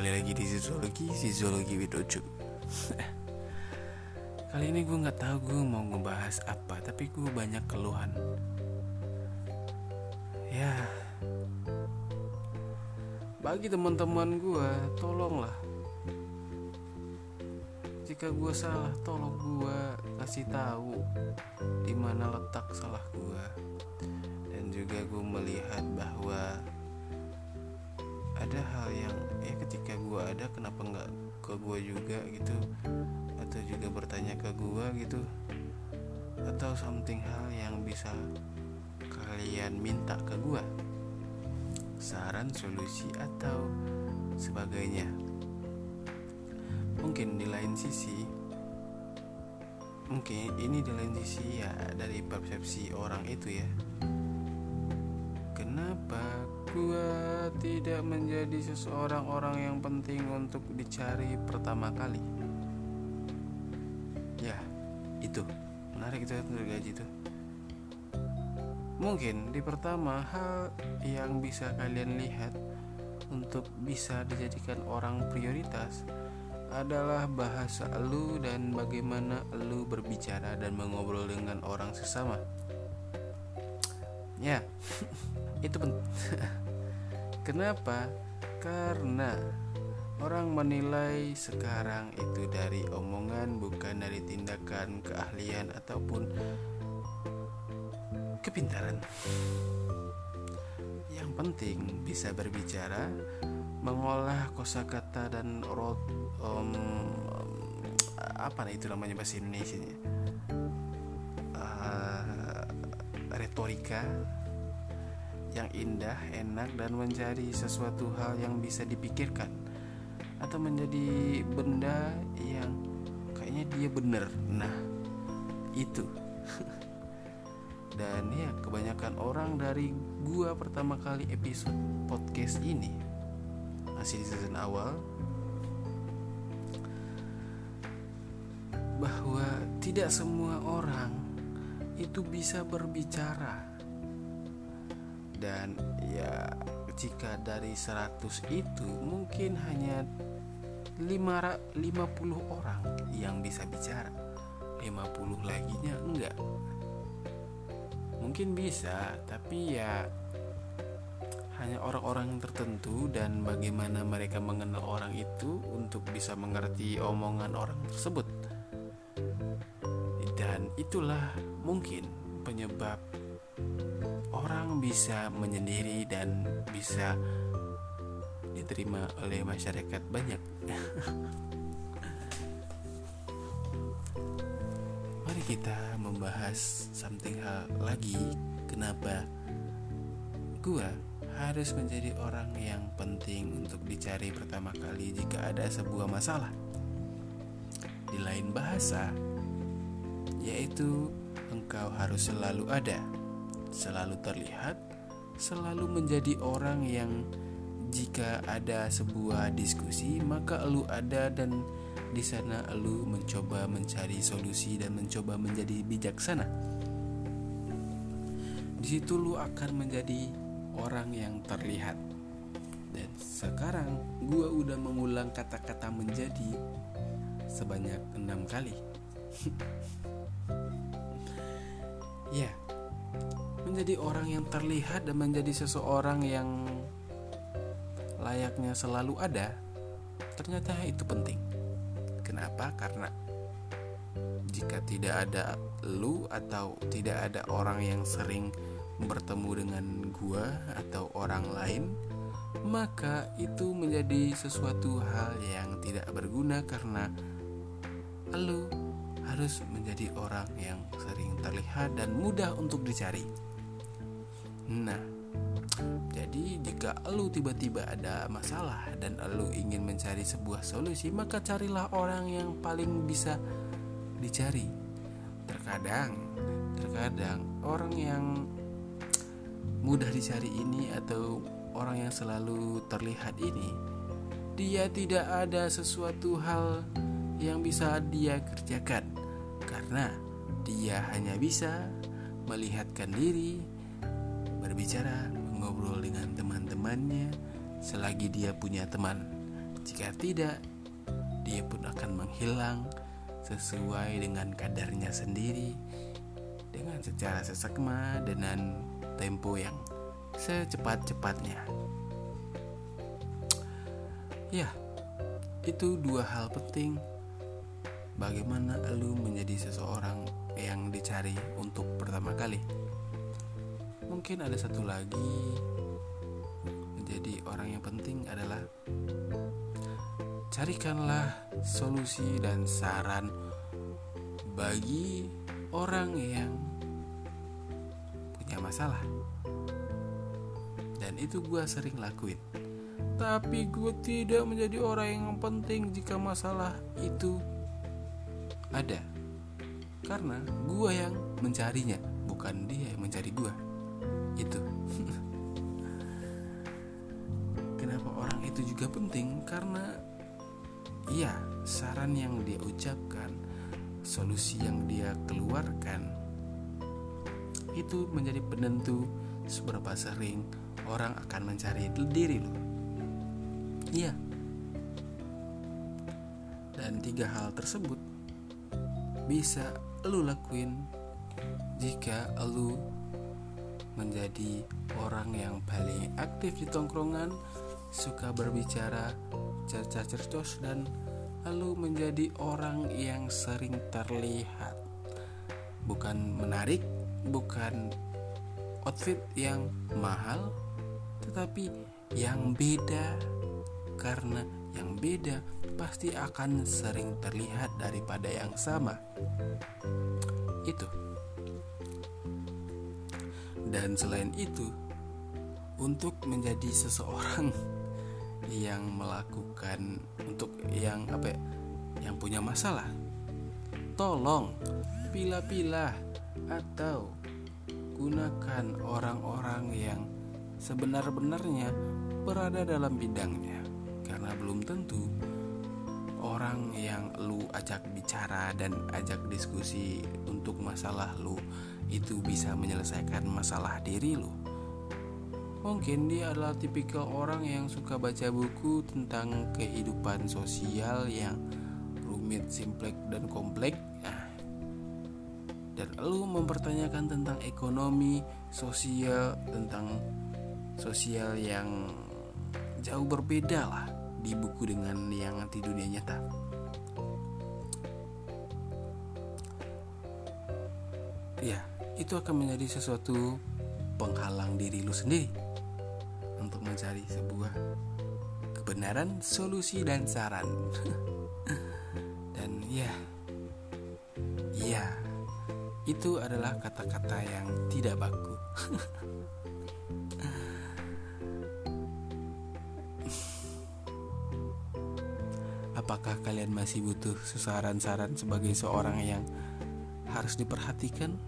kembali lagi di Zizologi with Ucup Kali ini gue gak tahu gue mau ngebahas apa Tapi gue banyak keluhan. Ya. Bagi teman-teman gue, tolonglah. Jika gue salah, tolong gue kasih tahu di mana letak salah gue Dan juga gue melihat bahwa ada hal yang ya ketika gue ada kenapa nggak ke gue juga gitu? Atau juga bertanya ke gue gitu? Atau something hal yang bisa kalian minta ke gue saran solusi atau sebagainya? Mungkin di lain sisi mungkin ini di lain sisi ya dari persepsi orang itu ya. Kenapa Gua tidak menjadi seseorang orang yang penting untuk dicari pertama kali. Ya, itu menarik itu gaji itu. Mungkin di pertama hal yang bisa kalian lihat untuk bisa dijadikan orang prioritas adalah bahasa lu dan bagaimana lu berbicara dan mengobrol dengan orang sesama. Ya, itu penting. Kenapa? Karena orang menilai sekarang itu dari omongan bukan dari tindakan, keahlian ataupun kepintaran. Yang penting bisa berbicara, mengolah kosakata dan rot um, apa itu namanya bahasa Indonesia uh, retorika yang indah, enak, dan menjadi sesuatu hal yang bisa dipikirkan, atau menjadi benda yang kayaknya dia bener. Nah, itu. dan ya, kebanyakan orang dari gua pertama kali episode podcast ini masih di season awal bahwa tidak semua orang itu bisa berbicara dan ya jika dari 100 itu mungkin hanya 5, 50 orang yang bisa bicara. 50 lagi nya enggak. Mungkin bisa tapi ya hanya orang-orang tertentu dan bagaimana mereka mengenal orang itu untuk bisa mengerti omongan orang tersebut. Dan itulah mungkin penyebab orang bisa menyendiri dan bisa diterima oleh masyarakat banyak. Mari kita membahas something hal lagi. Kenapa gua harus menjadi orang yang penting untuk dicari pertama kali jika ada sebuah masalah. Di lain bahasa, yaitu engkau harus selalu ada selalu terlihat, selalu menjadi orang yang jika ada sebuah diskusi maka lu ada dan di sana lu mencoba mencari solusi dan mencoba menjadi bijaksana. Di situ lu akan menjadi orang yang terlihat. Dan sekarang gua udah mengulang kata-kata menjadi sebanyak enam kali. ya, menjadi orang yang terlihat dan menjadi seseorang yang layaknya selalu ada, ternyata itu penting. Kenapa? Karena jika tidak ada lu atau tidak ada orang yang sering bertemu dengan gua atau orang lain, maka itu menjadi sesuatu hal yang tidak berguna karena lu harus menjadi orang yang sering terlihat dan mudah untuk dicari. Nah, jadi jika lu tiba-tiba ada masalah dan lu ingin mencari sebuah solusi, maka carilah orang yang paling bisa dicari. Terkadang, terkadang orang yang mudah dicari ini atau orang yang selalu terlihat ini, dia tidak ada sesuatu hal yang bisa dia kerjakan karena dia hanya bisa melihatkan diri berbicara, mengobrol dengan teman-temannya selagi dia punya teman. Jika tidak, dia pun akan menghilang sesuai dengan kadarnya sendiri dengan secara sesakma dengan tempo yang secepat-cepatnya. Ya, itu dua hal penting bagaimana lu menjadi seseorang yang dicari untuk pertama kali. Mungkin ada satu lagi menjadi orang yang penting adalah carikanlah solusi dan saran bagi orang yang punya masalah. Dan itu gue sering lakuin. Tapi gue tidak menjadi orang yang penting jika masalah itu ada. Karena gue yang mencarinya, bukan dia yang mencari gue. Itu. Kenapa orang itu juga penting? Karena Iya, saran yang dia ucapkan, solusi yang dia keluarkan itu menjadi penentu seberapa sering orang akan mencari diri lo. Iya. Dan tiga hal tersebut bisa lu lakuin jika lu menjadi orang yang paling aktif di tongkrongan, suka berbicara, cerca cercos dan lalu menjadi orang yang sering terlihat. Bukan menarik bukan outfit yang mahal tetapi yang beda. Karena yang beda pasti akan sering terlihat daripada yang sama dan selain itu untuk menjadi seseorang yang melakukan untuk yang apa ya, yang punya masalah tolong pilah-pilah atau gunakan orang-orang yang sebenar-benarnya berada dalam bidangnya. Karena belum tentu orang yang lu ajak bicara dan ajak diskusi untuk masalah lu itu bisa menyelesaikan masalah diri lu Mungkin dia adalah tipikal orang yang suka baca buku tentang kehidupan sosial yang rumit, simplek, dan kompleks. Nah, dan lu mempertanyakan tentang ekonomi, sosial, tentang sosial yang jauh berbeda lah di buku dengan yang di dunia nyata. Ya, itu akan menjadi sesuatu penghalang diri lu sendiri untuk mencari sebuah kebenaran, solusi dan saran. dan ya, ya, itu adalah kata-kata yang tidak baku. Apakah kalian masih butuh saran-saran sebagai seorang yang harus diperhatikan?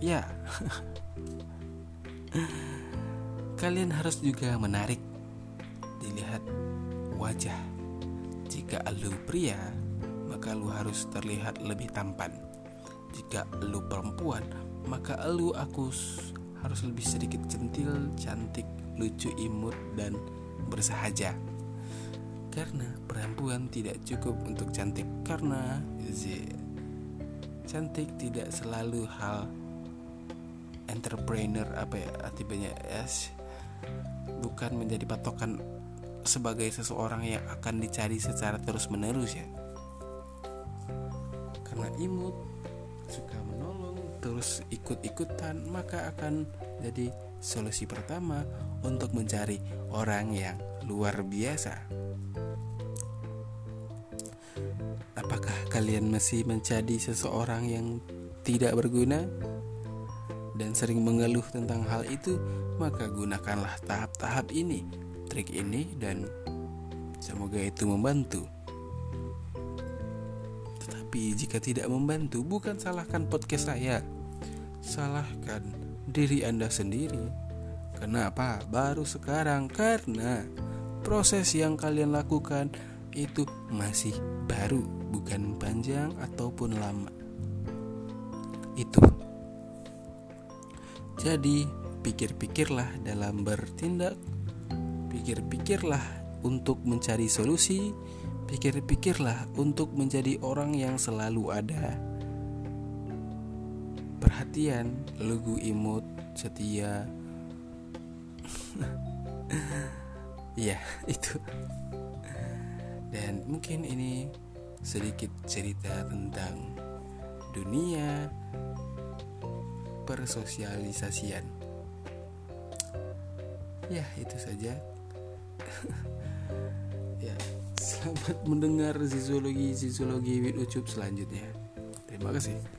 Ya. Kalian harus juga menarik dilihat wajah. Jika lu pria, maka lu harus terlihat lebih tampan. Jika lu perempuan, maka lu aku harus lebih sedikit centil, cantik, lucu, imut dan bersahaja. Karena perempuan tidak cukup untuk cantik karena z cantik tidak selalu hal entrepreneur apa ya artinya yes bukan menjadi patokan sebagai seseorang yang akan dicari secara terus-menerus ya. Karena imut suka menolong terus ikut-ikutan maka akan jadi solusi pertama untuk mencari orang yang luar biasa. Apakah kalian masih menjadi seseorang yang tidak berguna? Dan sering mengeluh tentang hal itu, maka gunakanlah tahap-tahap ini, trik ini, dan semoga itu membantu. Tetapi jika tidak membantu, bukan salahkan podcast saya, salahkan diri Anda sendiri. Kenapa baru sekarang? Karena proses yang kalian lakukan itu masih baru, bukan panjang ataupun lama. Itu jadi, pikir-pikirlah dalam bertindak, pikir-pikirlah untuk mencari solusi, pikir-pikirlah untuk menjadi orang yang selalu ada. Perhatian, lugu imut, setia. ya, itu. Dan mungkin ini sedikit cerita tentang dunia persosialisasian. Ya, itu saja. ya, selamat mendengar sisiologi sisiologi with Ucup selanjutnya. Terima kasih.